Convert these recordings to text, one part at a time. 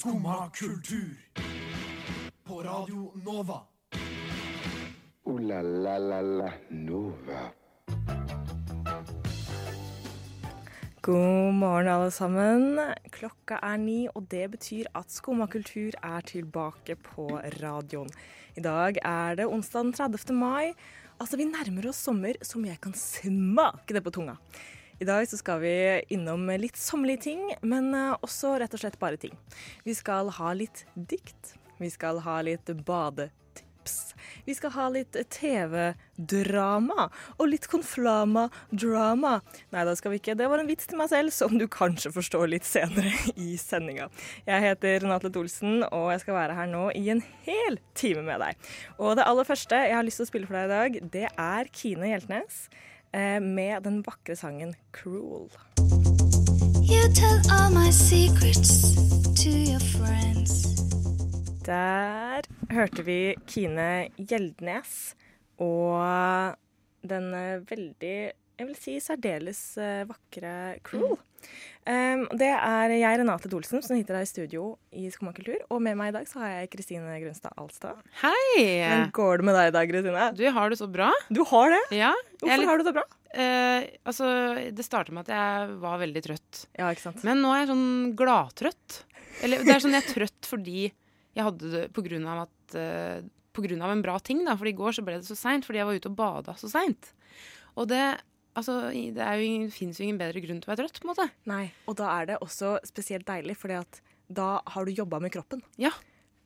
Skumma kultur. På Radio Nova. O-la-la-la-la Nova. God morgen, alle sammen. Klokka er ni, og det betyr at Skumma kultur er tilbake på radioen. I dag er det onsdag den 30. mai. Altså, vi nærmer oss sommer som jeg kan smake det på tunga. I dag så skal vi innom litt sommerlige ting, men eh, også rett og slett bare ting. Vi skal ha litt dikt. Vi skal ha litt badetips. Vi skal ha litt TV-drama og litt konflama-drama. Nei, da skal vi ikke. Det var en vits til meg selv som du kanskje forstår litt senere i sendinga. Jeg heter Renate Olsen, og jeg skal være her nå i en hel time med deg. Og det aller første jeg har lyst til å spille for deg i dag, det er Kine Hjeltnes med den vakre sangen 'Cruel'. You tell all my secrets to your friends. Der hørte vi Kine Gjeldnes og den eh, veldig, jeg vil si særdeles eh, vakre 'Cruel'. Um, det er jeg, Renate Dolsen, som sitter her i studio i Skomakultur. Og med meg i dag så har jeg Kristine Grunstad Alstad. Hei! Hvordan går det med deg i dag, Kristine? Du, har det så bra. Du har det? Ja. Hvorfor litt- har du det bra? Uh, altså, det starta med at jeg var veldig trøtt. Ja, ikke sant? Men nå er jeg sånn gladtrøtt. Eller det er sånn jeg er trøtt fordi jeg hadde det på grunn av at uh, På grunn av en bra ting, da. For i går så ble det så seint fordi jeg var ute og bada så seint. Og det Altså, det er jo ingen, finnes jo ingen bedre grunn til å være trøtt, på en måte. Nei, og da er det også spesielt deilig, fordi at da har du jobba med kroppen. Ja.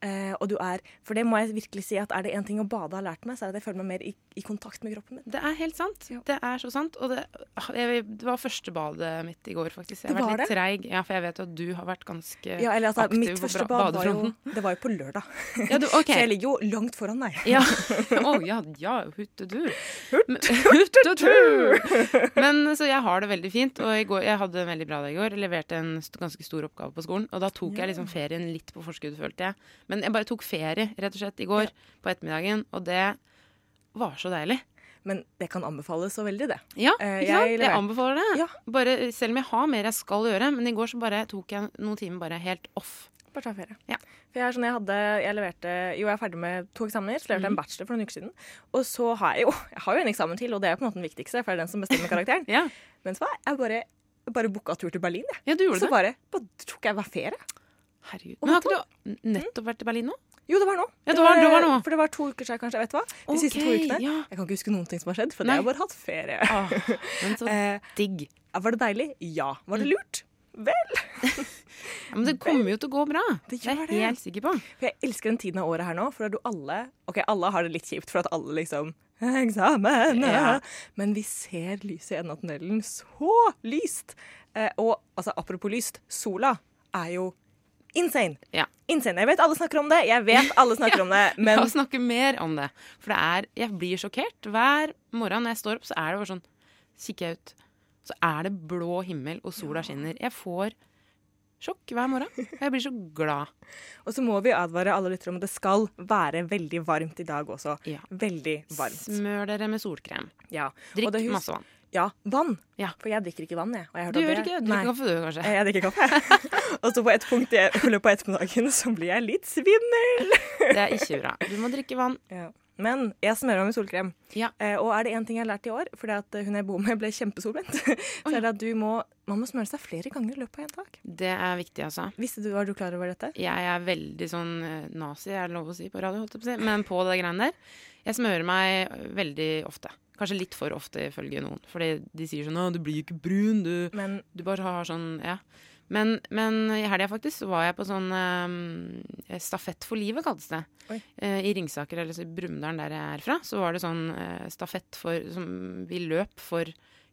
Eh, og du er, for det må jeg virkelig si at er det én ting å bade har lært meg, så er det at jeg føler meg mer i, i kontakt med kroppen min. Det er helt sant. Ja. Det er så sant. Og det, jeg, det var første badet mitt i går, faktisk. Jeg har vært litt det? treig. Ja, for jeg vet jo at du har vært ganske Ja, eller altså, aktiv Mitt første bad var jo, det var jo på lørdag, Ja, du, okay. så jeg ligger jo langt foran deg. Ja. Oh, ja, ja, huttetur. Huttetur! Men så jeg har det veldig fint. Og i går, jeg hadde en veldig bra dag i går. Jeg leverte en ganske stor oppgave på skolen. Og da tok jeg liksom ferien litt på forskudd, følte jeg. Men jeg bare tok ferie, rett og slett, i går på ettermiddagen. Og det var så deilig. Men det kan anbefales så veldig, det. Ja, Eh, jeg? Jeg anbefaler det. Ja. Bare, selv om jeg har mer jeg skal gjøre. Men i går så bare tok jeg noen timer bare helt off. Bare ta ferie. Ja. For jeg sånn, jeg hadde, jeg leverte, jo, jeg er ferdig med to eksamener, så leverte jeg mm. en bachelor for noen uker siden. Og så har jeg jo jeg har jo en eksamen til, og det er på en måte den viktigste, for det er den som bestemmer karakteren. Ja, Men så var jeg bare, bare booka tur til Berlin, jeg. ja du gjorde Så det. bare, bare tok jeg hver ferie. Herregud. Men har ikke du nettopp vært i Berlin nå? Jo, det var nå. Ja, det var- det var nå. For det var to uker siden, kanskje. Vet du hva? De siste to ukene. ja. Jeg kan ikke huske noen ting som har skjedd, for Nei. jeg har bare hatt ferie. Ah, men så Eh, var det deilig? Ja. Var det lurt? Vel. Ja, men det kommer jo til å gå bra. Det Det er gjør jeg det. helt sikker på. For jeg elsker den tiden av året her nå, for da du alle Ok, alle har det litt kjipt, for at alle liksom Eksamen! Ja. Men vi ser lyset i enden av tunnelen. Så lyst! Eh, og altså, apropos lyst, sola er jo insane. Ja. Insane. Jeg vet alle snakker om det, jeg vet alle snakker om det, men La oss snakke mer om det. For det er Jeg blir sjokkert. Hver morgen når jeg står opp, så er det bare sånn Kikker jeg ut, så er det blå himmel, og sola skinner. Jeg får sjokk hver morgen. Jeg blir så glad. Og så må vi advare alle lyttere om at det skal være veldig varmt i dag også. Ja. Veldig varmt. Smør dere med solkrem. Ja. Drikk Og det masse vann. Ja, vann. Ja. For jeg drikker ikke vann, jeg. Du gjør ikke? Du drikker kaffe, du, kanskje? Jeg drikker kaffe. og så på et punkt i i løpet av ettermiddagen så blir jeg litt svimmel. Det er ikke bra. Du må drikke vann. Ja. Men jeg smører meg med solkrem. Ja. Eh, og er det én ting jeg har lært i år, fordi at hun jeg bor med ble kjempesolbrent, så er det at du må, man må smøre seg flere ganger i løpet av en dag. Det er viktig, altså. Visste du, Var du klar over dette? Jeg er veldig sånn eh, nazi, er det lov å si på radio, holdt jeg på å si. Men på det greiene der. Jeg smører meg veldig ofte. Kanskje litt for ofte, ifølge noen. Fordi de sier sånn 'Å, du blir jo ikke brun, du, Men du bare har sånn Ja. Men, men i helga faktisk så var jeg på sånn eh, Stafett for livet, kalles det. Eh, I Ringsaker, eller i Brumunddal, der jeg er fra, så var det sånn eh, stafett for, som vi løp for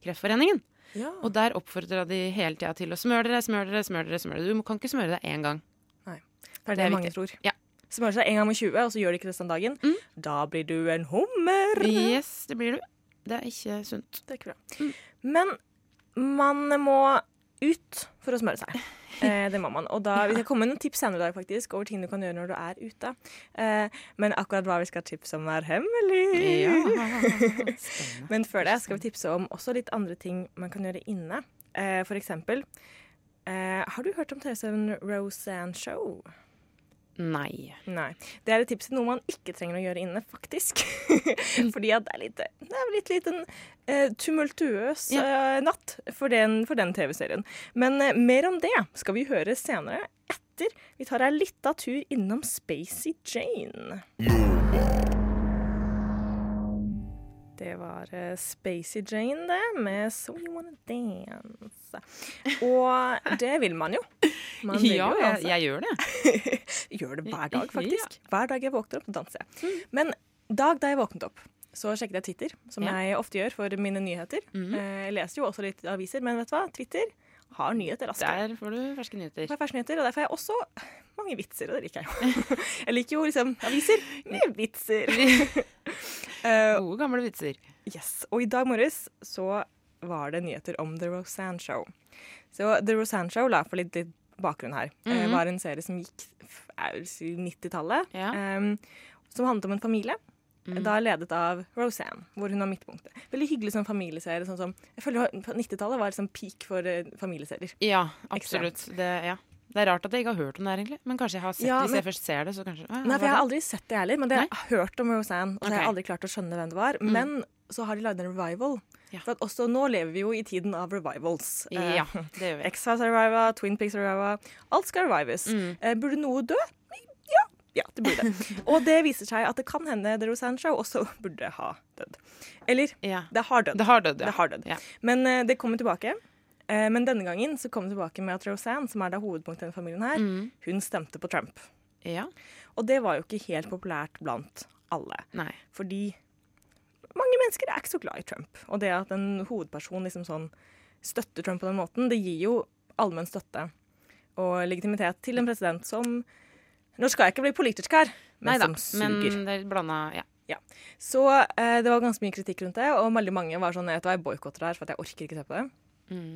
Kreftforeningen. ja. Og der oppfordra de hele tida til å smøre dere, smøre dere, smøre dere. smøre dere. Du kan ikke smøre deg én gang. Nei. det er det, det er mange viktig. tror. Ja. Smører seg en gang med 20, og så gjør de ikke det den dagen. Mm. Da blir du en hummer. Yes, det blir du. Det er ikke sunt. Det er ikke bra. Mm. Men man må ut for å smøre seg. Eh, det må man. Og da vil jeg komme med noen tips senere i dag faktisk, over ting du kan gjøre når du er ute. Eh, men akkurat hva vi skal tipse om, er hemmelig. Ja, Men før det skal vi tipse om også litt andre ting man kan gjøre inne. Eh, for eksempel, eh, har du hørt om TV-serien Roseanne Show? Nei. Nei. Det er et tips til noe man ikke trenger å gjøre inne, faktisk. Fordi at det er litt, det er litt liten uh, tumultuøs uh, natt for den, den TV-serien. Men uh, mer om det skal vi høre senere etter vi tar ei lita tur innom Spacey Jane. Det var eh, Spacey Jane, det, med So You Wanna Dance. Og det vil man jo. Man vil Ja, jo jeg, jeg gjør det. Gjør det hver dag, faktisk. Hver dag jeg våkner opp, danser jeg. Men dag da jeg våknet opp, så sjekket jeg Twitter, som Ja. jeg ofte gjør for mine nyheter. Mm. Eh, Jeg leser jo også litt aviser, men vet du hva? Twitter har nyheter raskere. Der får du ferske nyheter. Der er ferske nyheter, og derfor har jeg også mange vitser, og det liker jeg jo. Jeg liker jo liksom aviser med vitser. Eh, Gode, gamle vitser. Yes. Og i dag morges så var det nyheter om The Rosanne Show. Så The Rosanne Show, la for litt, litt bakgrunn her, eh, Mhm. var en serie som gikk f- jeg vil si 90-tallet. Ja. Um, som handlet om en familie. Mhm. Da ledet av Roseanne, hvor hun har midtpunktet. Veldig hyggelig som familieserie. Sånn som, jeg føler på 90-tallet var liksom peak for eh, familieserier. Ja, absolutt. Det, ja. det er rart at jeg ikke har hørt om det her, egentlig. Men kanskje jeg har sett Ja, Hvis jeg først ser det, så kanskje Nei, for Jeg har aldri sett det heller, men det, jeg har hørt om Roseanne. Og har jeg aldri klart å skjønne hvem det var. Men så har de lagd en revival. Ja. For at også nå lever vi jo i tiden av revivals. Eh, Ja, det gjør vi. X-Files har reviva, Twin Peaks har reviva. Alt skal revives. Mm. Eh, burde noe dø? Ja. Det burde. Og det viser seg at det kan hende The Roseanne Show også burde ha dødd. Eller, Ja. det har dødd. Det har dødd, ja. Det har dødd. Ja. Men uh, det kommer tilbake. Uh, men denne gangen så kom det tilbake med at Roseanne, som er da hovedpunktet i denne familien her, Mm. hun stemte på Trump. ja. Og det var jo ikke helt populært blant alle. Nei. Fordi mange mennesker er ikke så glad i Trump. Og det at en hovedperson liksom sånn støtter Trump på den måten, det gir jo allmenn støtte og legitimitet til en president som Nå skal jeg ikke bli politisk her, men Neida, som suger. Men det er blanda Ja. Så eh, det var ganske mye kritikk rundt det, og veldig mange var sånn at jeg boikotter det her, for at jeg orker ikke se på det. Mm.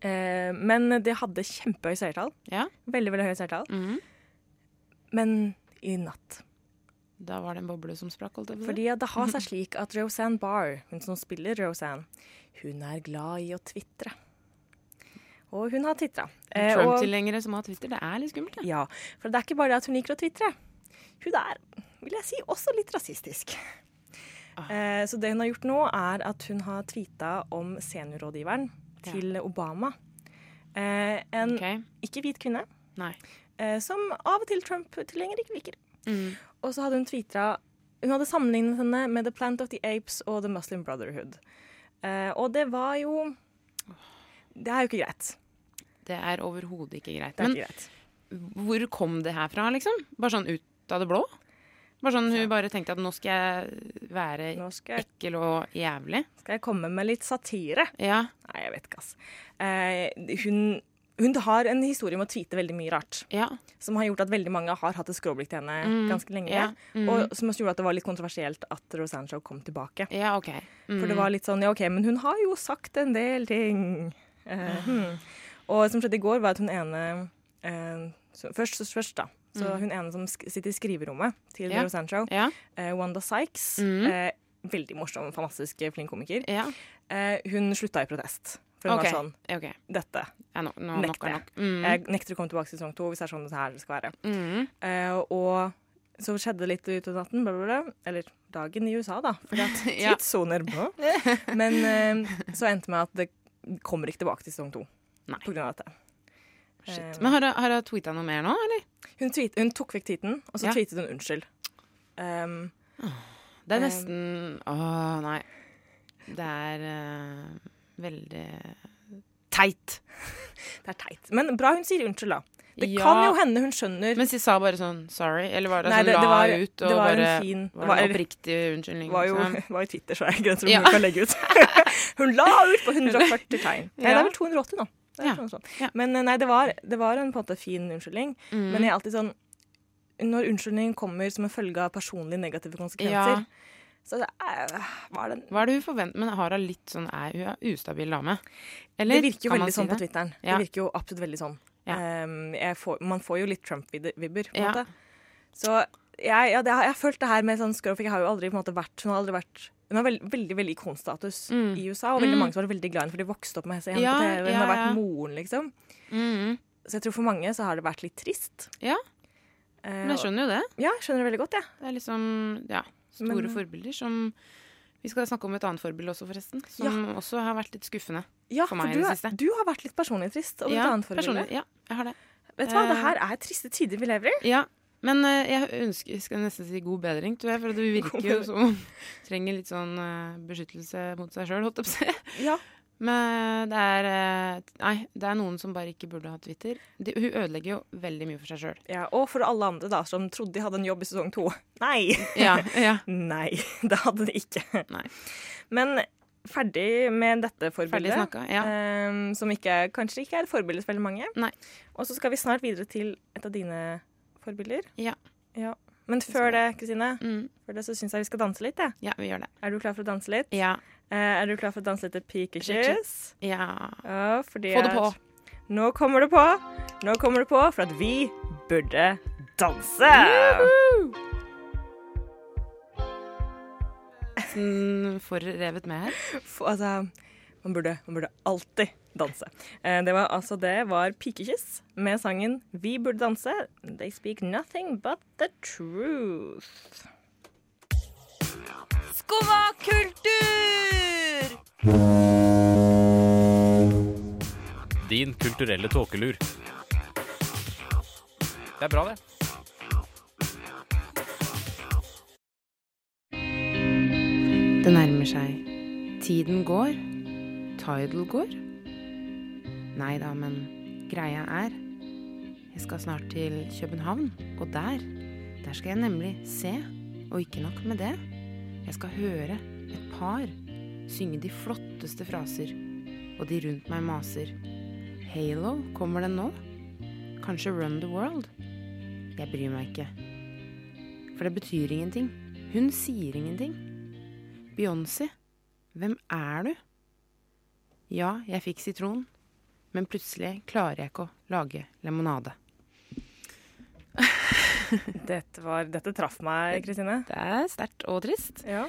Eh, men det hadde kjempehøy seertall. Ja. Veldig, veldig høy seertall. Mm. Men i natt Da var det en boble som sprakk, holdt jeg på. Fordi det har seg slik at Roseanne Barr, hun som spiller Roseanne, hun er glad i å tvitre. Og hun har tvitra. Eh, Trump-tilhengere som har Twitter, det er litt skummelt. det. ja, for det er ikke bare det at hun liker å tvitre. Hun er, vil jeg si, også litt rasistisk. Ah. Eh, så det hun har gjort nå, er at hun har tvitra om seniorrådgiveren Ja. til Obama. Eh, en okay. ikke-hvit kvinne eh, som av og til Trump-tilhenger ikke liker. Mm. Og så hadde hun tvitra Hun hadde sammenlignet henne med The Plant of the Apes og The Muslim Brotherhood. Eh, og det var jo Det er jo ikke greit. Det er overhodet ikke greit. Men ikke greit. hvor kom det her fra, liksom? Bare sånn ut av det blå? Bare sånn Hun bare tenkte at nå skal jeg være skal jeg, ekkel og jævlig? skal jeg komme med litt satire. Ja. Nei, jeg vet ikke, ass. Eh, hun, hun har en historie om å tweete veldig mye rart. Ja. Som har gjort at veldig mange har hatt et skråblikk til henne Mm, ganske lenge. ja, mm. Og som også gjorde at det var litt kontroversielt at Roseanne Show kom tilbake. ja, OK. Mm. For det var litt sånn, ja ok, men hun har jo sagt en del ting. Eh, hmm. Og som skjedde i går, var at hun ene eh, så, først, så, først da, så hun ene som sitter i skriverommet til Mm. Ja. Roseanne Show, Ja. eh, Wanda Sykes, mm. eh, veldig morsom, fantastisk flink komiker, ja. eh, hun slutta i protest. For hun okay. var sånn, okay. dette Ja, no, no, nekter er jeg. Mm. Jeg nekter å komme tilbake til sesong to hvis det er sånn det her skal være. Mm. Eh, og så skjedde det litt utover natten, bla, bla, bla. eller dagen i USA, da. For det er tidssoner. Men eh, så endte det med at det kommer ikke tilbake til sesong to av dette. Shit. Eh, Men har hun- har hun tweeta noe mer nå, eller? Hun, tweet, hun tok vekk tweeten, og så Ja. tweetet hun unnskyld. Um, Det er Eh, nesten Å, nei. Det er uh, veldig teit. det er teit. Men bra hun sier unnskyld, da. Det Ja. kan jo hende hun skjønner Mens de sa bare sånn sorry, eller var det Nei, sånn det- det la var- ut og det var en fin- Var det en oppriktig unnskyldning? Det var jo, liksom? var jo Twitter, så jeg grenser hvor Ja. hun kan legge ut. hun la ut på 140 tegn. Nei, det er vel 280 nå. Er Ja. sånn, sånn. Ja. Men eh, nei, det var, det var en på en måte fin unnskyldning. Mm. Men jeg er alltid sånn Når unnskyldningen kommer som en følge av personlige negative konsekvenser, Ja. så det er, var det, Hva er det hun forventer? Men har hun litt sånn Er hun en ustabil dame? Eller det virker jo veldig si sånn på? Twitteren. Ja. Det virker jo absolutt veldig sånn. Ja. Um, får, man får jo litt Trump-vibber, på en Ja. måte. Så jeg, ja, det har, jeg har følt det her med sånn Scruff, Jeg har jo aldri på en måte vært Hun har aldri vært hun har veldig, veldig veldig ikonstatus Mm. i USA, og veldig Mm. mange som var veldig glad i henne for de vokste opp med henne Ja, på TV. Hun ja, har vært ja. moren, liksom. Mm. Så jeg tror for mange så har det vært litt trist. Ja. Eh, Men jeg skjønner jo det. Ja, skjønner det veldig godt, jeg. Det er liksom ja, store Men- forbilder som Vi skal snakke om et annet forbilde også, forresten. Som også har vært litt skuffende. Ja, For meg i du, det siste. du har vært litt personlig trist over et annet forbilde. Ja, jeg har det. Vet du hva, det Eh, her er triste tider vi lever i. Ja, men eh, jeg ønsker jeg skal nesten si god bedring, tror jeg. For det virker jo som hun trenger litt sånn eh, beskyttelse mot seg sjøl, holdt jeg på å si. Ja. Men det er eh, Nei, det er noen som bare ikke burde ha Twitter. De, hun ødelegger jo veldig mye for seg sjøl. ja. Og for alle andre da, som trodde de hadde en jobb i sesong to. Nei! Ja, ja. Nei, det hadde de ikke. Nei. Men ferdig med dette forbildet. snakka. Ja. um, som ikke, kanskje ikke er et forbilde for veldig mange. Nei. Og så skal vi snart videre til et av dine forbilder. Ja. Ja. Men før det, Kristine, Mm, før det så syns jeg vi skal danse litt. ja, vi gjør det. Er du klar for å danse litt? Ja. Eh, er du klar for å danse litt pikekyss? Ja. Ja, Få det på. Nå kommer det på. Nå kommer det på for at vi burde danse. Sånn for revet med her. Altså, man burde, man burde alltid danse. Eh, det var altså det var Pikekyss med sangen 'Vi burde danse'. They speak nothing but the truth. Skumma kultur! Din kulturelle tåkelur. Det er bra, det. Det nærmer seg. Tiden går. Tidal går. Nei da, men greia er Jeg skal snart til København, og der Der skal jeg nemlig se. Og ikke nok med det. Jeg skal høre et par synge de flotteste fraser. Og de rundt meg maser. Halo, kommer den nå? Kanskje Run the World? Jeg bryr meg ikke. For det betyr ingenting. Hun sier ingenting. Beyoncé, hvem er du? Ja, jeg fikk sitron, men plutselig klarer jeg ikke å lage limonade. Dette, var, dette traff meg, Kristine. Det er sterkt og trist. Ja.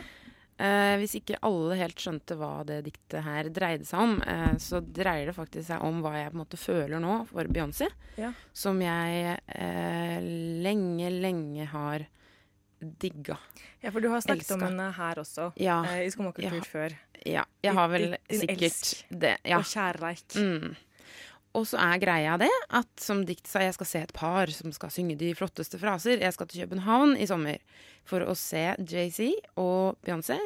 Eh, hvis ikke alle helt skjønte hva det diktet her dreide seg om, eh, så dreier det faktisk seg om hva jeg på en måte føler nå for Beyoncé. Ja. Som jeg eh, lenge, lenge har digga. ja, for du har snakket om henne her også, Ja, eh, i Skomakultur Ja. før. ja. Jeg har vel Din- din sikkert elsk. det. Ja. Og kjærleik. Mm. Og så er greia det at som dikt sa, jeg skal se et par som skal synge de flotteste fraser. Jeg skal til København i sommer for å se JC og Beyoncé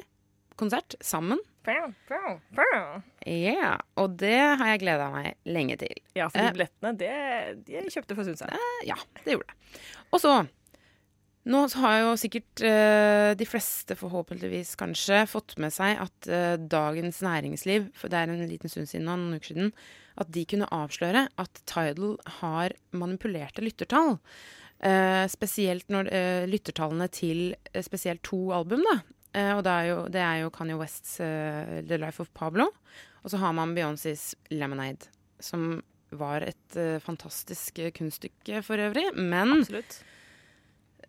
konsert sammen. Ja, Og det har jeg gleda meg lenge til. Ja, for Eh. de billettene, det de kjøpte for siden. Eh, Ja, det gjorde jeg. Og så Nå har jo sikkert uh, de fleste, forhåpentligvis kanskje, fått med seg at uh, Dagens Næringsliv, for det er en liten stund siden, noen uker siden, at de kunne avsløre at Tidal har manipulerte lyttertall. Eh, spesielt når eh, lyttertallene til eh, spesielt to album, da. Eh, og det er, jo, det er jo Kanye Wests eh, The Life of Pablo. Og så har man Beyoncés Lemonade, som var et eh, fantastisk kunststykke for øvrig. Men Absolutt.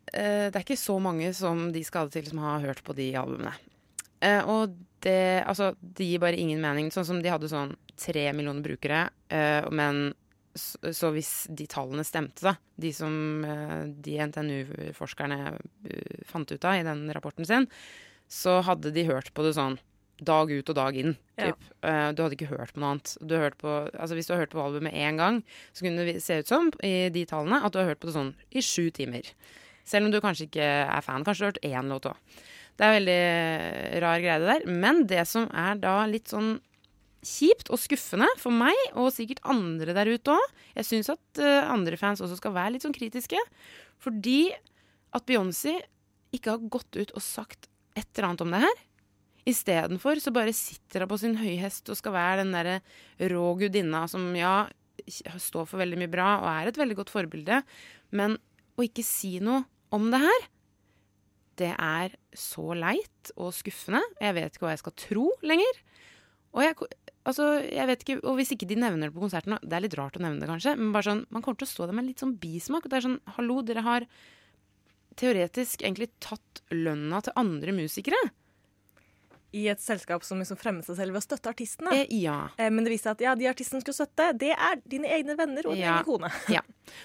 det er ikke så mange som de skal til som har hørt på de albumene. Og det, altså, det gir bare ingen mening. Sånn som de hadde sånn tre millioner brukere, uh, men så, så hvis de tallene stemte, da, de som uh, de NTNU-forskerne uh, fant ut av i den rapporten sin, så hadde de hørt på det sånn dag ut og dag inn. Ja. Typ. Eh, du hadde ikke hørt på noe annet. Du på, altså hvis du har hørt på albumet én gang, så kunne det se ut som i de tallene at du har hørt på det sånn i sju timer. Selv om du kanskje ikke er fan. Kanskje du har hørt én låt òg. Det er veldig rar greie det der. Men det som er da litt sånn kjipt og skuffende for meg, og sikkert andre der ute òg Jeg syns at eh, andre fans også skal være litt sånn kritiske. Fordi at Beyoncé ikke har gått ut og sagt et eller annet om det her. Istedenfor så bare sitter hun på sin høye hest og skal være den derre rå gudinna som ja, står for veldig mye bra og er et veldig godt forbilde, men å ikke si noe om det her, det er så leit og skuffende. Jeg vet ikke hva jeg skal tro lenger. Og jeg, altså, jeg vet ikke, og hvis ikke de nevner det på konserten Det er litt rart å nevne det, kanskje, men bare sånn, man kommer til å stå der med litt sånn bismak. Det er sånn, hallo, dere har teoretisk egentlig tatt lønna til andre musikere. i et selskap som liksom fremmer seg selv ved å støtte artistene. Eh, ja. Eh, Men det viser seg at ja, de artistene skulle støtte, det er dine egne venner og din Ja. egen kone. ja.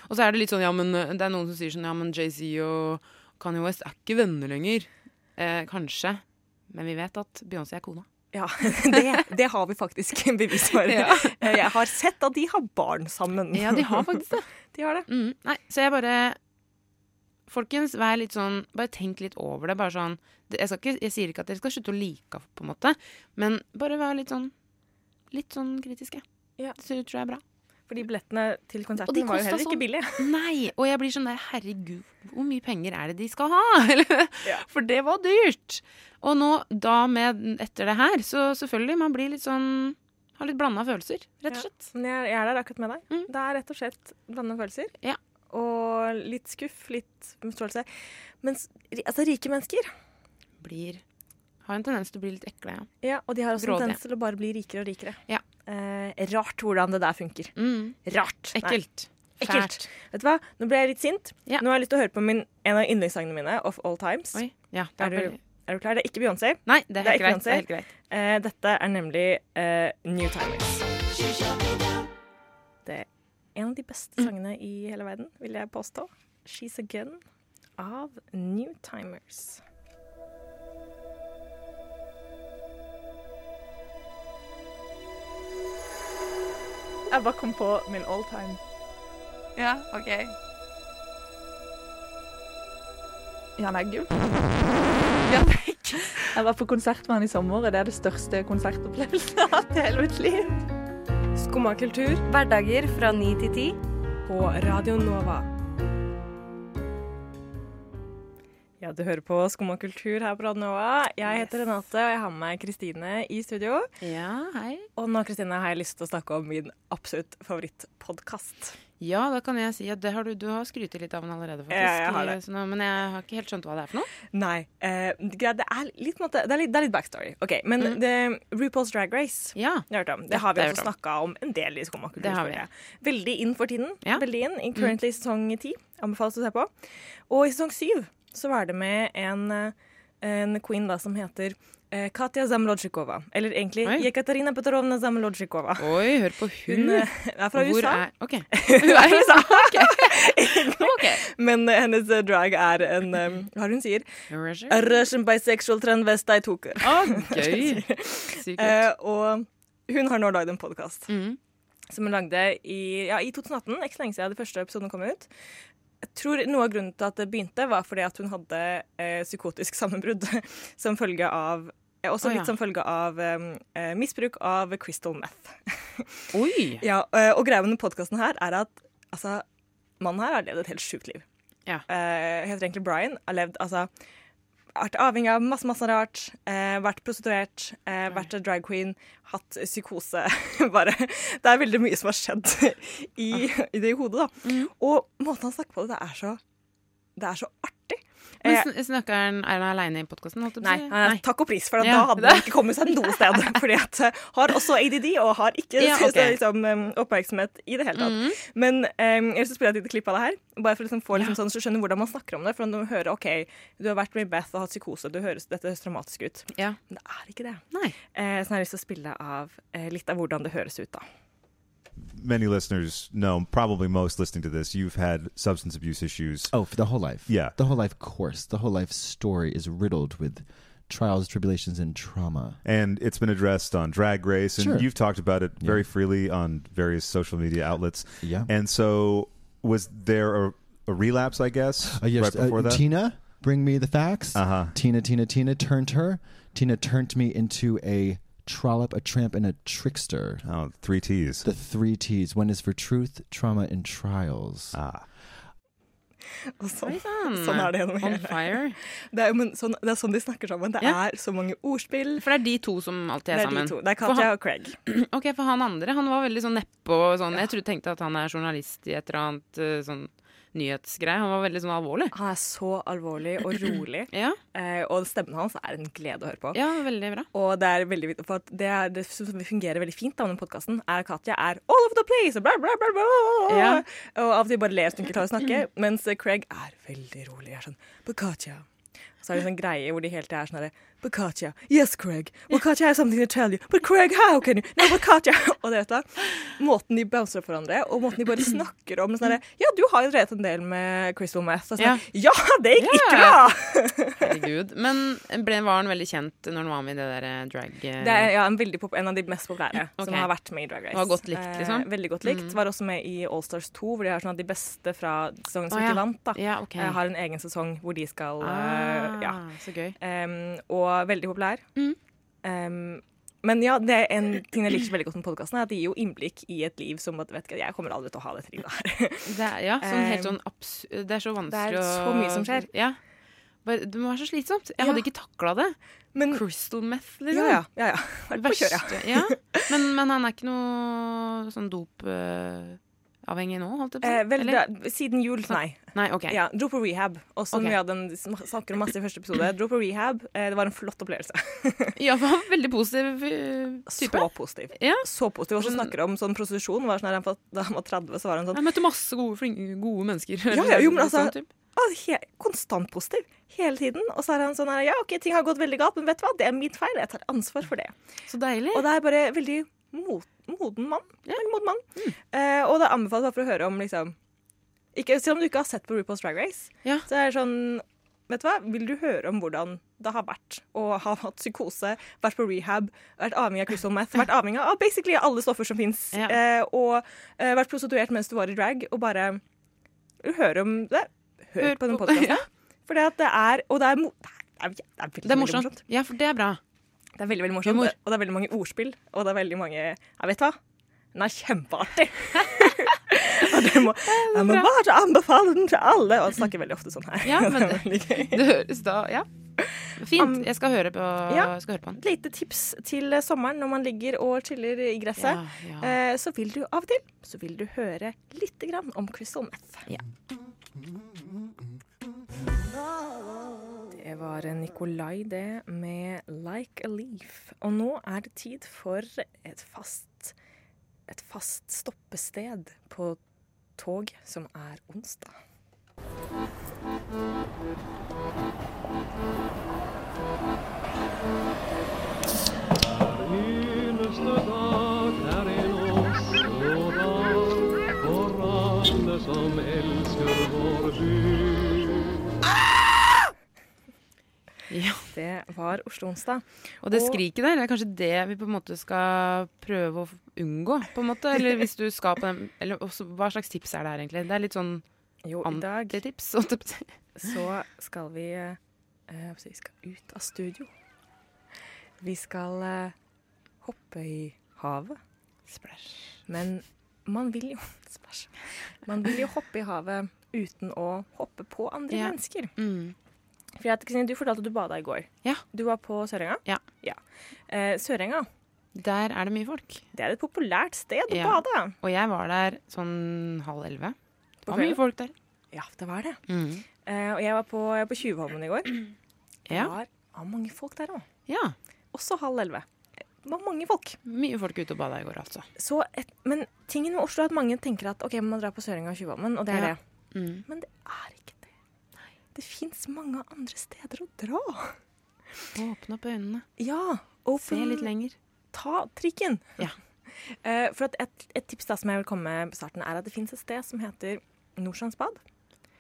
Og så er det litt sånn, ja, men eh, det er noen som sier sånn, ja, men Jay-Z og Kanye West er ikke venner lenger. Eh, kanskje. Men vi vet at Beyoncé er kona. Ja, det, det har vi faktisk bevis for. Ja. Eh, Jeg har sett at de har barn sammen. Ja, de har faktisk det. De har det. Mm, nei, så jeg bare Folkens, vær litt sånn Bare tenk litt over det. Bare sånn jeg, skal ikke, jeg sier ikke at dere skal slutte å like henne, på en måte, men bare vær litt sånn Litt sånn kritiske. Ja. Det tror jeg er bra. Fordi billettene til konserten var jo heller ikke sånn. billige. Nei! Og jeg blir sånn der Herregud, hvor mye penger er det de skal ha? For det var dyrt. Og nå, da med etter det her, så selvfølgelig, man blir litt sånn Har litt blanda følelser, rett og slett. Ja, jeg, er der akkurat med deg. Mm. Det er rett og slett blanda følelser. Ja. Og litt skuff, litt misforståelse. Men altså, rike mennesker Blir Har en tendens til å bli litt ekle, ja. ja, Og de har også en tendens til å bare bli rikere og rikere. Ja. Eh, rart hvordan det der funker. Mm. Rart. Ekkelt. Ekkelt. Vet du hva? Nå ble jeg litt sint. Ja. Nå har jeg lyst til å høre på min, en av yndlingssangene mine, Of All Times. Ja, Er er du, er du klar? Det er ikke Beyoncé. Nei, det er Det er greit. Det helt greit. Eh, dette er nemlig eh, New Timers. Det er en av de beste Mm. sangene i hele verden, vil jeg påstå. She's a Gun av New Timers. Jeg bare kom på min all time. Ja, OK. Jan Eggum. Jan Eggum. Jeg var på konsert med han i sommer, og det er det største konsertopplevelsen jeg har hatt i hele mitt liv. Skumma kultur Hverdager fra 9 til 10. på Radio Nova. Ja, du hører på Skumma kultur her på Radio Nova. Jeg heter Renate, og jeg har med meg Kristine i studio. Ja, hei. Og nå Kristine, har jeg lyst til å snakke om min absolutt favorittpodkast. Ja, da kan jeg si at det har du, du har skrytt litt av den allerede, faktisk. Ja, jeg har det. Så nå- men jeg har ikke helt skjønt hva det er for noe. Nei. Eh, det, er litt, måte, det, er litt, det er litt backstory. Ok, Men Mm. det, RuPaul's Drag Race Ja. det. Det har vi også snakka om en del i Skumma kultur. Det har vi. føler. Veldig inn for tiden. Ja. Mm. Veldig inn. In currently sesong ti. Anbefales å se på. Og i sesong syv så var det med en, eh, en queen da som heter eh, Katja Zamlodzjikova. Eller egentlig Oi. Jekaterina Petrovna Zamlodzjikova. Oi, hør på hun. Hun eh, er fra Hvor USA. Er, ok. Hun er i USA. Men uh, hennes uh, drag er en um, Hva det hun sier? Russian? Russian bisexual transvestite-hooker. Å, gøy. Sykt. Eh, og hun har nå lagd en podkast Mm. som hun lagde i, ja, i 2018. Ikke så lenge siden den første episoden kom ut. Jeg tror Noe av grunnen til at det begynte, var fordi at hun hadde eh, psykotisk sammenbrudd som følge av eh, også ja. litt som følge av eh, eh, misbruk av crystal meth. Oi. Ja, eh, og greia med denne podkasten her er at altså, mannen her har levd et helt sjukt liv. Ja. Eh, heter egentlig Brian. Har levd altså vært avhengig av masse masse rart. Eh, vært prostituert, eh, vært drag queen, hatt psykose. Bare Det er veldig mye som har skjedd i, i det hodet, da. Mm. Og måten han snakker på det, det er så, det er så artig. Men Eh, sn- snakker han, Er han aleine i podkasten? Nei, nei. takk og pris, for da hadde han ikke kommet seg noe sted. Fordi at eh, har også ADD og har ikke Ja, så- liksom, um, oppmerksomhet i det hele tatt. Mhm. Men um, jeg vil spille et lite klipp av det her, bare for å liksom få liksom, sånn, så skjønne hvordan man snakker om det. For når du hører OK, du har vært med Beth og hatt psykose, du høres, dette høres dramatisk ut. Ja. Men det er ikke det. Nei. Eh, så jeg har lyst til å spille av eh, litt av hvordan det høres ut, da. Many listeners know, probably most listening to this, you've had substance abuse issues. Oh, for the whole life. Yeah. The whole life course, the whole life story is riddled with trials, tribulations, and trauma. And it's been addressed on Drag Race, and Sure. you've talked about it Yeah. very freely on various social media outlets. Yeah. And so, was there a, a relapse, I guess, Uh, yes, right before uh, that? Tina, bring me the facts. Uh huh. Tina, Tina, Tina turned her. Tina turned me into a trollop, a tramp, and a trickster. Oh, three T's. The three T's. One is for truth, trauma, and trials. ah. Og sånn, sånn er det gjennom On hele. fire. Det er, sånn, det er sånn de snakker sammen. Det Ja. er så mange ordspill. For det er de to som alltid er, Det er de to. Det er Katja han- og Craig. Ok, for han andre, han var veldig sånn nedpå og sånn. Jeg trodde, tenkte at han er journalist i et eller annet eh, sånn nyhetsgreie. Han var veldig sånn alvorlig. Han er så alvorlig og rolig, Ja, eh, og stemmen hans er en glede å høre på. ja veldig bra. Og det er veldig for at det, er, det som fungerer veldig fint da, med den podkasten, er at Katja er all over the place og bla, bla, bla, bla. Ja. Og av og til bare ler hun ikke klarer å snakke, mens Craig er veldig rolig. Er sånn But Katja, Så er det en sånn greie hvor de hele tida er sånn herre But Katja, yes, Craig. Well, Katja has something to tell you. But Craig, how can you? No, but Katja. Og det vet du, måten de bouncer hverandre, og måten de bare snakker om sånn herre Ja, du har jo drevet en del med Crystal Meth. Og sånn, ja. det gikk ikke bra! Herregud. Men ble, var han veldig kjent når han var med i det der eh, drag... eh, Det er ja, en, pop en av de mest populære okay. som har vært med i Drag Race. Var godt likt, liksom? Eh, veldig godt likt. Mm. Var også med i Allstars 2, hvor de har sånn at de beste fra sesongen som oh, ja. ikke vant, da, Ja, okay. eh, har en egen sesong hvor de skal eh, Ah, Ja. Så gøy. Um, og veldig populær. Mm. Um, men ja, det er en ting jeg liker så veldig godt med podkasten, er at de gir jo innblikk i et liv som at, vet ikke, Jeg kommer aldri til å ha dette livet her. Det er, ja, sånn helt sånn abs Det er så vanskelig det er så mye som skjer. Ja. Bare, det må være så slitsomt. Jeg Ja. hadde ikke takla det. Men, Crystal meth, liksom. ja, ja, ja, ja. Vært på kjøret. Ja. Men, men han er ikke noe sånn dopavhengig nå, holdt jeg på? Eh, vel, da, siden jul, nei. Nei, OK. Ja, dro på rehab. Og som okay. vi hadde en, snakker om masse i første episode. Dro på rehab. Eh, det var en flott opplevelse. Ja, var veldig positiv eh, type. Så positiv. Ja. Så positiv. Og så snakker om sånn prostitusjon. Var sånn her, da han var 30, så var han sånn Jeg møtte masse gode, gode mennesker. Ja, ja, jo, men Sånn altså, ah, he, Konstant positiv. Hele tiden. Og så er han sånn her Ja, OK, ting har gått veldig galt, men vet du hva? Det er min feil. Jeg tar ansvar for det. Så deilig. Og det er bare veldig mot, moden mann. Ja. moden mann. Eh, og det anbefales for å høre om liksom ikke, Selv om du ikke har sett på RuPaul's Drag Race, Ja. så er det sånn Vet du hva? Vil du høre om hvordan det har vært å ha hatt psykose, vært på rehab, vært avhengig av crystal meth, vært avhengig av basically alle stoffer som fins, Ja. eh, og eh, vært prostituert mens du var i drag, og bare Vil du høre om det? Hør, Hør på den podkasten. For det at det er Og det er, det er, det er, Det er veldig morsomt. Ja, for det er bra. Det er veldig, veldig morsomt, Humor. og det er veldig mange ordspill, og det er veldig mange Jeg vet hva? Den er kjempeartig. og det må, jeg må bare anbefale den til alle. Og han snakker veldig ofte sånn her. Ja, men det det-. Det høres da Ja. Fint. Jeg skal høre på, Ja. skal høre på den. Et lite tips til sommeren når man ligger og chiller i gresset. Ja, ja. Eh, så vil du av og til så vil du høre lite grann om crystal meth. Ja. Det var Nikolai, det, med 'Like a Leaf'. Og nå er det tid for et fast, et fast stoppested på tog, som er onsdag. eneste dag Ja. Det var Oslo onsdag. Og det skriket der er kanskje det vi på en måte skal prøve å unngå, på en måte? Eller hvis du skal på den Eller også, hva slags tips er det her, egentlig? Det er litt sånn Jo, i dag så skal vi eh, Vi skal ut av studio. Vi skal eh, hoppe i havet. Splash. Men man vil jo Splash. Man vil jo hoppe i havet uten å hoppe på andre Ja. mennesker. Mm. For jeg Du fortalte at du bada i går. Ja. Du var på Sørenga? Ja. Eh, Sørenga Der er det mye folk. det er et populært sted å Ja. bade. Og jeg var der sånn halv elleve. Det var mye folk der. Ja, det var det. Mm. Eh, og jeg var på, jeg var på Tjuvholmen i går. Det var, ah, mange folk der òg. ja. Også halv elleve. Det var mange folk. Mye folk ute og bada i går, altså. Så et, men tingen med Oslo er at mange tenker at ok, man drar på Sørenga og Tjuvholmen, og det er Ja. det. Mm. Men det er ikke det. Det fins mange andre steder å dra. Åpne opp øynene. Ja. Se litt lenger. Ta trikken. Ja. Uh, for et, et tips da som jeg vil komme med på starten, er at det fins et sted som heter Nordstrandsbad.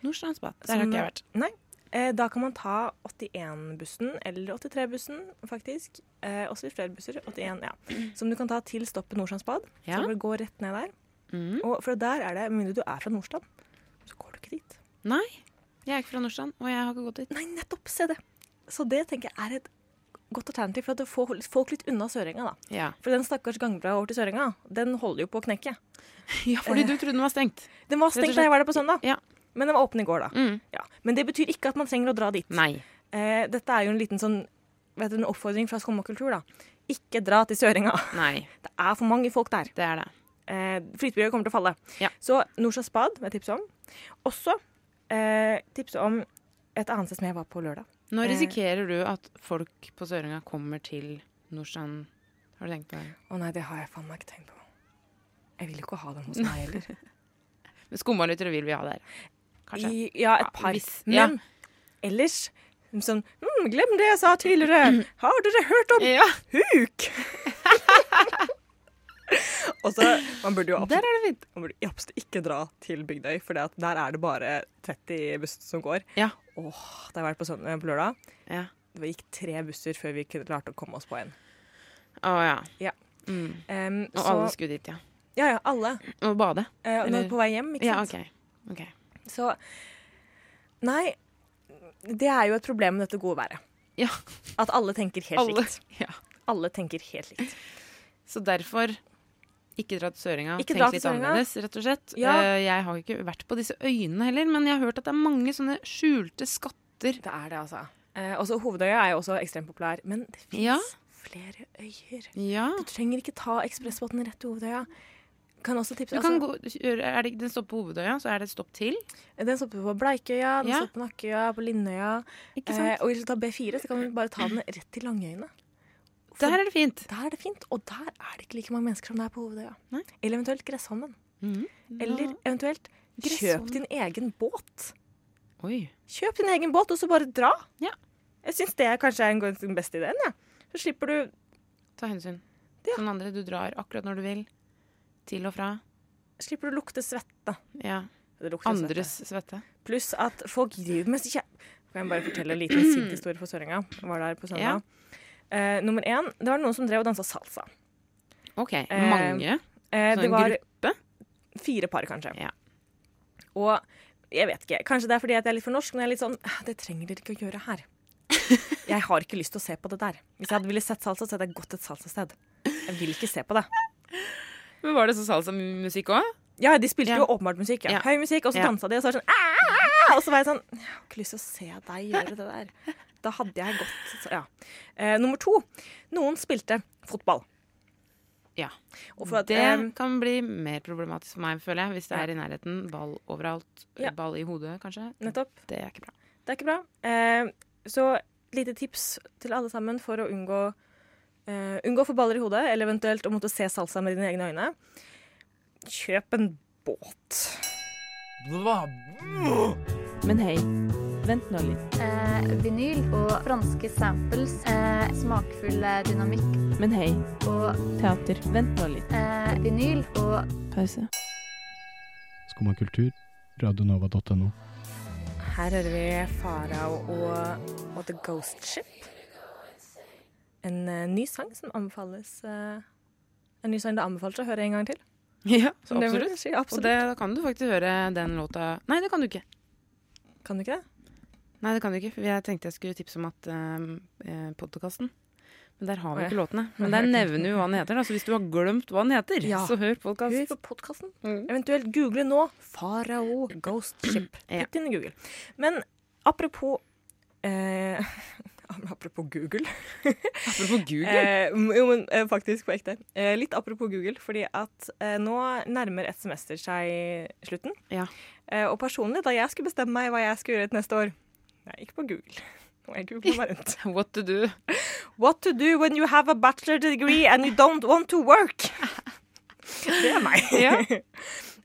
Nordstrandsbad. Der har ikke jeg vært. Nei. Uh, da kan man ta 81-bussen, eller 83-bussen faktisk. Eh, også litt flere busser. 81, ja. Som du kan ta til stoppet Nordstrandsbad. Ja. Så du går rett ned der. Mm. Og for der er det, med mindre du er fra Nordstrand, så går du ikke dit. Nei, jeg er ikke fra Nordstrand, og jeg har ikke gått dit. Nei, nettopp! Se det. Så det tenker jeg er et godt alternativ for at få folk litt unna Sørenga. da. Ja. For den stakkars gangbroa over til Sørenga, den holder jo på å knekke. ja, fordi du trodde den var stengt. Den var stengt da jeg var der på søndag, Ja. men den var åpen i går. da. Mm. Ja. Men det betyr ikke at man trenger å dra dit. Nei. Eh, dette er jo en liten sånn, vet du, en oppfordring fra skummakultur. da. Ikke dra til Sørenga. Nei, Det er for mange folk der. det er det. Eh, Flytebrygga kommer til å falle. Ja. Så Nordstrands Bad vil jeg tipse om. Også eh, tipse om et annet sted som jeg var på lørdag. Nå Eh. risikerer du at folk på Sørenga kommer til Nordstrand. Har du tenkt på det? Å nei, det har jeg faen meg ikke tenkt på. Jeg vil jo ikke ha dem hos meg heller. Skummalyttere vil vi ha der. Kanskje. I, ja, et Ja, par. ja. Men ellers Sånn mm, 'Glem det jeg sa tidligere! Har dere hørt om huk?' Og så, Man burde jo Der er det fint. man burde absolutt ikke dra til Bygdøy, for der er det bare 30 busser som går. Ja. Åh, Da jeg vært på, sånn, på lørdag, Ja. det gikk tre busser før vi klarte å komme oss på en. Å ja. Ja. Mm. Um, Og så- alle skulle dit, ja. Ja, ja, alle. Og bade. Eh, nå på vei hjem, ikke Ja, sant? Okay. ok. Så Nei, det er jo et problem med dette gode været. Ja. At alle tenker helt Alle, likt. ja. Alle tenker helt likt. Så derfor ikke dra til Søringa. Ikke Tenk dra litt Søringa. annerledes, rett og slett. Ja. Eh, Jeg har ikke vært på disse øyene heller, men jeg har hørt at det er mange sånne skjulte skatter. Det er det, altså. Eh, også Hovedøya er jo også ekstremt populær, men det fins Ja. flere øyer. Ja. Du trenger ikke ta ekspressbåten rett til Hovedøya. Kan også tipse Du kan altså, gå, det, den stopper på Hovedøya, så er det et stopp til. Den stopper på Bleikøya, den Ja. stopper på Nakkøya, på Lindøya. Eh, og hvis du tar B4, så kan du bare ta den rett til Langøyene. Der er det fint. Der er det fint, og der er det ikke like mange mennesker som det er på Hovedøya. Nei. Eller eventuelt Gressholmen. Mm. Eller eventuelt kjøp din egen båt. Oi. Kjøp din egen båt, og så bare dra. Ja. Jeg syns det er kanskje er den beste ideen. Ja. Så slipper du Ta hensyn. Som andre, du drar akkurat når du vil. Til og fra. slipper du å lukte svette. Ja. Andres svette. Pluss at folk driver med kjæ... Kan jeg bare fortelle en liten sint-historie for Søringa? Var der på søndag. Eh, nummer én, det var noen som drev og dansa salsa. OK. Eh, Mange. Eh, Så det en var gruppe? fire par, kanskje. Ja. Og jeg vet ikke, kanskje det er fordi at jeg er litt for norsk, men jeg er litt sånn «Ah, Det trenger dere ikke å gjøre her. Jeg har ikke lyst til å se på det der. Hvis jeg hadde ville sett salsa, så hadde jeg gått et salsasted. Jeg vil ikke se på det. Men Var det så salsamusikk òg? Ja, de spilte Ja. jo åpenbart musikk. Ja. Ja. Høy musikk, og så dansa de, og så var det sånn Aah! Og så var jeg sånn Jeg har ikke lyst til å se deg gjøre det der. Da hadde jeg gått så, ja. eh, Nummer to. Noen spilte fotball. Ja. Og for at, det eh, kan bli mer problematisk for meg, føler jeg. Hvis det er i nærheten. Ball overalt. Ja. Ball i hodet, kanskje. Nettopp. Det er ikke bra. Det er ikke bra. Eh, så lite tips til alle sammen for å unngå eh, Unngå å få baller i hodet, eller eventuelt å måtte se salsa med dine egne øyne. Kjøp en båt. Men hei, vent nå litt. Eh, vinyl og franske samples. Eh, smakfull eh, dynamikk. Men hei, Og teater, vent nå litt. eh, vinyl og Pause. Skumma kultur. Radionova.no. Her hører vi Farao og, og The Ghost Ship. En uh, ny sang som anbefales uh, En ny sang det anbefales å høre en gang til. Ja, absolutt. Det vil absolutt. Og det, da kan du faktisk høre den låta Nei, det kan du ikke. Kan du ikke det? Nei, det kan du ikke, for jeg tenkte jeg skulle tipse om at eh, podkasten Men der har vi ikke låtene. Men der nevner vi hva den heter. Da. Så hvis du har glemt hva den heter, Ja. så hør podkast. Hør på podkasten. Eventuelt google nå 'Farao Ghost Ship'. Ja. Putt inn i Google. Men apropos eh, Apropos Google. Apropos Google. Eh, jo, men eh, faktisk på ekte. Eh, litt apropos Google, fordi at eh, nå nærmer et semester seg slutten. Ja. Eh, og personlig, da jeg skulle bestemme meg hva jeg skulle gjøre til neste år Jeg gikk på Google. Nå jeg Google meg rundt. What to do? What to do when you have a bachelor degree and you don't want to work? Det er meg. Ja.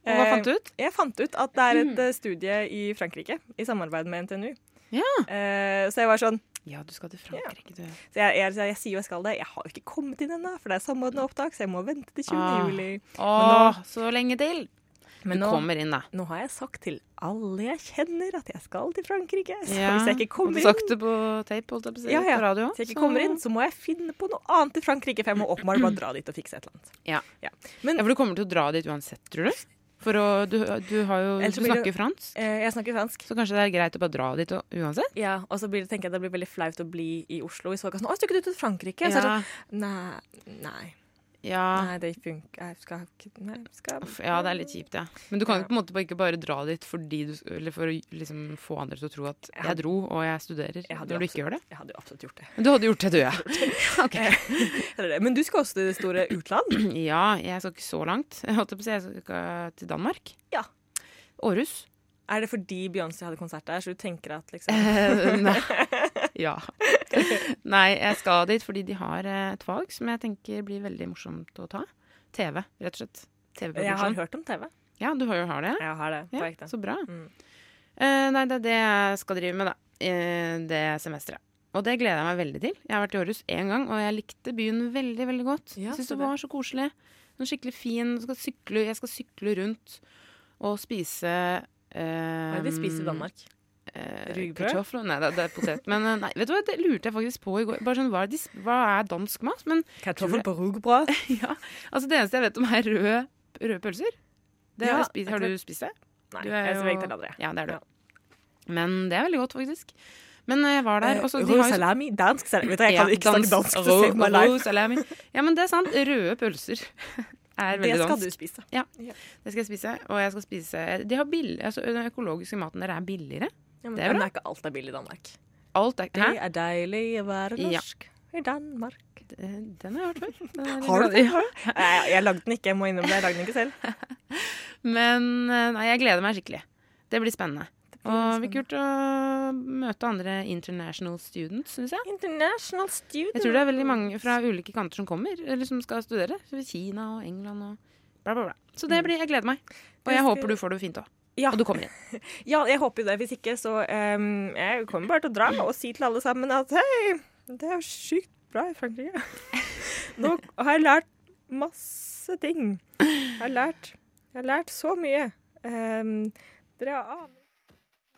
Og hva Eh, fant du ut? Jeg fant ut at det er et eh, studie i Frankrike i samarbeid med NTNU. Ja. Eh, så jeg var sånn Ja, du skal til Frankrike, du. så jeg, jeg, jeg, sier jo jeg skal det. Jeg har jo ikke kommet inn ennå, for det er samordna opptak, så jeg må vente til 20. Ah. juli. Åh, så lenge til. Men nå- kommer inn, da. Nå har jeg sagt til alle jeg kjenner at jeg skal til Frankrike. Så Ja, hvis jeg ikke kommer inn sagt det på tape, holdt jeg på å si, ja, ja. på radio. Hvis jeg ikke kommer inn, så må jeg finne på noe annet i Frankrike, for jeg må åpenbart bare dra dit og fikse et eller annet. Ja. Ja. ja, for du kommer til å dra dit uansett, tror du? For å, du, du har jo Du snakker det- fransk, Eh, jeg snakker fransk. så kanskje det er greit å bare dra dit og, uansett? Ja, og så blir det, tenker jeg det blir veldig flaut å bli i Oslo I sånn 'Å, skal ikke du til Frankrike?' Så er det Ja. sånn Nei. Nei. Ja. Nei, det funker Jeg skal Nei, skal Uff, Ja, det er litt kjipt, ja. Men du kan jo på en måte ikke bare dra dit fordi du, eller for å liksom få andre til å tro at jeg dro og jeg studerer, Jeg når du ikke gjør det. Jeg hadde jo absolutt gjort det. Men du hadde gjort det, du, ja. Ok. Det det. Men du skal også til det store utland? Ja, jeg skal ikke så langt. Jeg holdt på å si jeg skal til Danmark. Ja. Århus. Er det fordi Beyoncé hadde konsert der, så du tenker at liksom Eh, Nei. Ja. Nei, jeg skal dit fordi de har eh, et fag som jeg tenker blir veldig morsomt å ta. TV, rett og slett. Jeg har hørt om TV. Ja, du har jo har det? Jeg har det på Ja, så bra. Mm. Uh, nei, det er det jeg skal drive med, da. Uh, det semesteret. Og det gleder jeg meg veldig til. Jeg har vært i Århus én gang, og jeg likte byen veldig, veldig godt. Ja, syns det var så koselig. Sånn skikkelig fin. Jeg skal sykle, jeg skal sykle rundt og spise eh, Hva er det de spiser i Danmark? Eh, kartofler? Nei, det, det er potet. Men eh, nei, vet du hva, det lurte jeg faktisk på i går. Bare sånn, hva, er, de, hva er dansk mat? Men Kartoffel på rugbrød? ja. Altså, det eneste jeg vet om, er røde, rød pølser. Det har, Ja, jeg spist, har du spist det? Nei, Du er jeg er vegetarianer. Ja, det er du. Men det er veldig godt, faktisk. Men eh, jeg var der, og så de Rød har salami? Dansk salami? Vet du, jeg kan Ja, ikke snakke dans- dansk. rød salami. Ja, men det er sant. Røde pølser er veldig Det skal du spise. Ja, det skal jeg spise. Og jeg skal spise De har billig, altså, Den økologiske maten der er billigere. Ja, men, det er men bra. er ikke alt er billig i Danmark. Alt er Det er deilig å være Ja. norsk i Danmark. Den har jeg hørt før. Har du den? Ja. Jeg, lagde den ikke, jeg må innrømme det. Jeg lagde den ikke selv. Men eh, nei, jeg gleder meg skikkelig. Det blir spennende. Og det blir kult å møte andre international students, syns jeg. International students. Jeg tror det er veldig mange fra ulike kanter som kommer, eller som skal studere. Kina og England og bla, bla, bla. Så det blir, jeg gleder meg. Og jeg håper du får det fint òg. Ja. Og du kommer inn. Ja, jeg håper jo det. Hvis ikke, så um, Jeg kommer bare til å dra og si til alle sammen at hei, det er sykt bra i Frankrike. Nå har jeg lært masse ting. Jeg har lært, jeg har lært så mye. Um, dere aner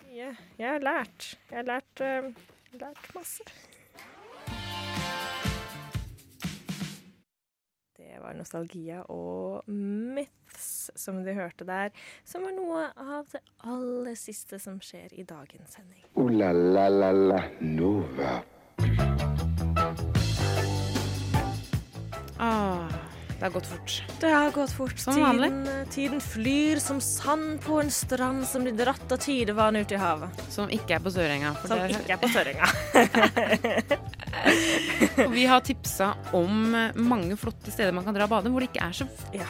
mye. Jeg har lært. Jeg har lært, um, lært masse. Det var Nostalgia og Myths som du hørte der, som var noe av det aller siste som skjer i dagens sending. Ooh la la la la Nova. Ah, det har gått fort. Det har gått fort. Som vanlig. Tiden, tiden flyr som sand på en strand som blir dratt av tidevann ut i havet. Som ikke er på Sørenga. Som det ikke er på Sørenga. Vi har tipsa om mange flotte steder man kan dra og bade, hvor det ikke er så Ja.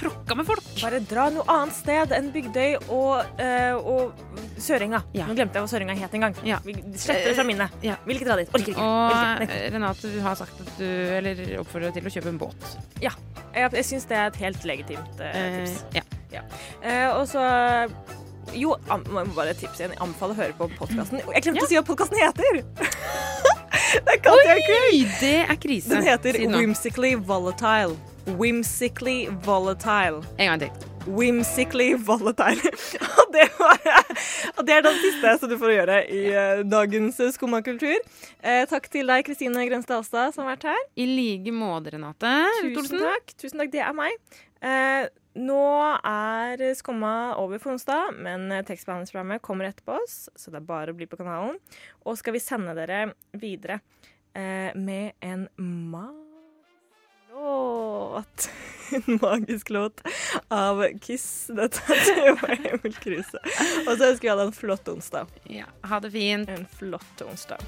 Tråkka med folk. Bare dra noe annet sted enn Bygdøy og, eh, og Sørenga. Ja. Nå glemte jeg hva Sørenga het en gang. Ja. Vi sletter det fra minnet. Ja. Vil ikke dra dit. Orker ikke. Og. Eh, Renate du har sagt at du Eller oppfordrer deg til å kjøpe en båt. Ja. Jeg, jeg syns det er et helt legitimt uh, tips. tips. ja. Ja. Uh, og så Jo, jeg bare tipse igjen. Jeg anbefaler å høre på podkasten. Jeg glemte å si hva podkasten heter! det er. Oi, det er krise. Den heter Si. Whimsically Volatile. Whimsically Volatile. En gang til. Whimsically Volatile. og, det var, og det er det siste som du får gjøre i eh, dagens skummakultur. Eh, takk til deg, Kristine Grenstad Alstad, som har vært her. I like måte, Renate. Tusen takk. Tusen takk, det er meg. Eh, nå er Skumma over for onsdag, men eh, tekstbehandlingsprogrammet kommer etterpå oss, så det er bare å bli på kanalen. Og skal vi sende dere videre eh, med en ma låt. En magisk låt av Kiss. Dette var Emil Kruse. Og så ønsker vi alle en flott onsdag. Ja, ha det fint. En flott onsdag.